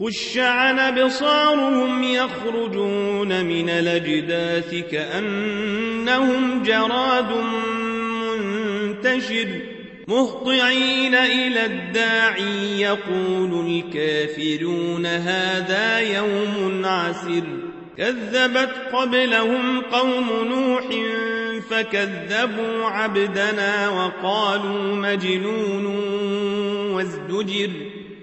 خش عن أبصارهم يخرجون من الأجداث كأنهم جراد منتشر مهطعين إلى الداعي يقول الكافرون هذا يوم عسر كذبت قبلهم قوم نوح فكذبوا عبدنا وقالوا مجنون وازدجر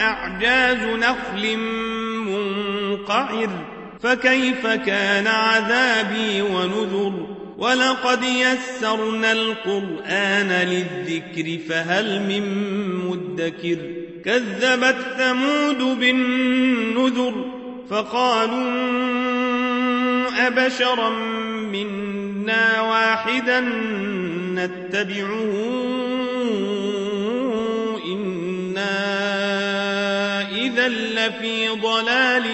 أعجاز نخل منقعر فكيف كان عذابي ونذر؟ ولقد يسرنا القرآن للذكر فهل من مدكر؟ كذبت ثمود بالنذر فقالوا أبشرا منا واحدا نتبعه لفي ضلال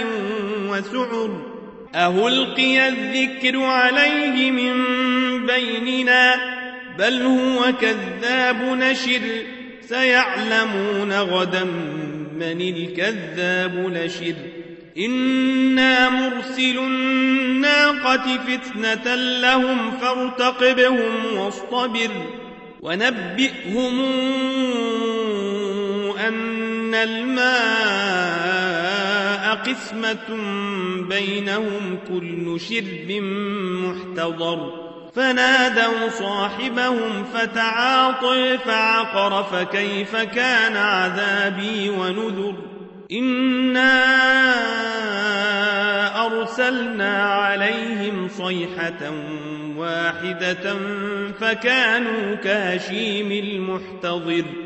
وسعر. أهلقي الذكر عليه من بيننا بل هو كذاب نشر. سيعلمون غدا من الكذاب نشر. إنا مرسل الناقة فتنة لهم فارتقبهم واصطبر. ونبئهم الماء قسمة بينهم كل شرب محتضر. فنادوا صاحبهم فتعاطي فعقر فكيف كان عذابي ونذر؟ إنا أرسلنا عليهم صيحة واحدة فكانوا كهشيم المحتضر.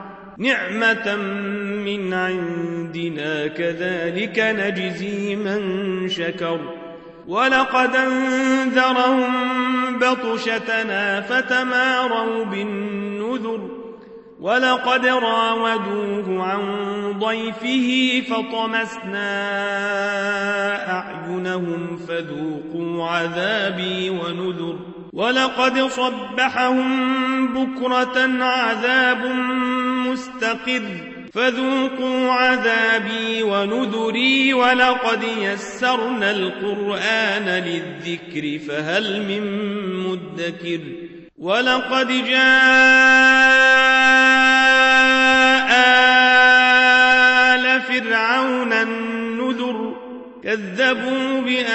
نعمة من عندنا كذلك نجزي من شكر. ولقد أنذرهم بطشتنا فتماروا بالنذر. ولقد راودوه عن ضيفه فطمسنا أعينهم فذوقوا عذابي ونذر. ولقد صبحهم بكرة عذاب مستقر فذوقوا عذابي ونذري ولقد يسرنا القرآن للذكر فهل من مدكر ولقد جاء آل فرعون النذر كذبوا بآياتنا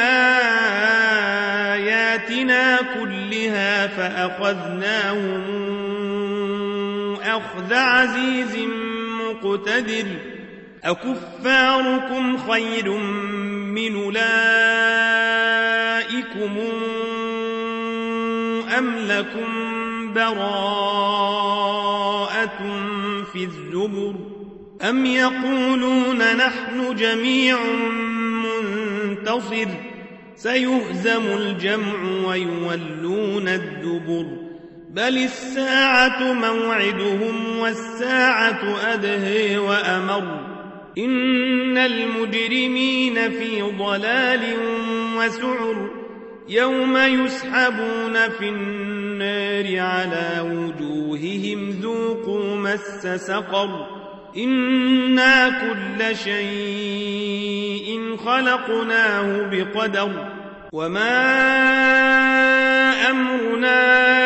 كلها فأخذناهم أخذ عزيز مقتدر أكفاركم خير من أولئكم أم لكم براءة في الزبر أم يقولون نحن جميع منتصر سيهزم الجمع ويولون الدبر بل الساعة موعدهم والساعة أدهي وأمر إن المجرمين في ضلال وسعر يوم يسحبون في النار على وجوههم ذوقوا مس سقر إنا كل شيء خلقناه بقدر وما أمرنا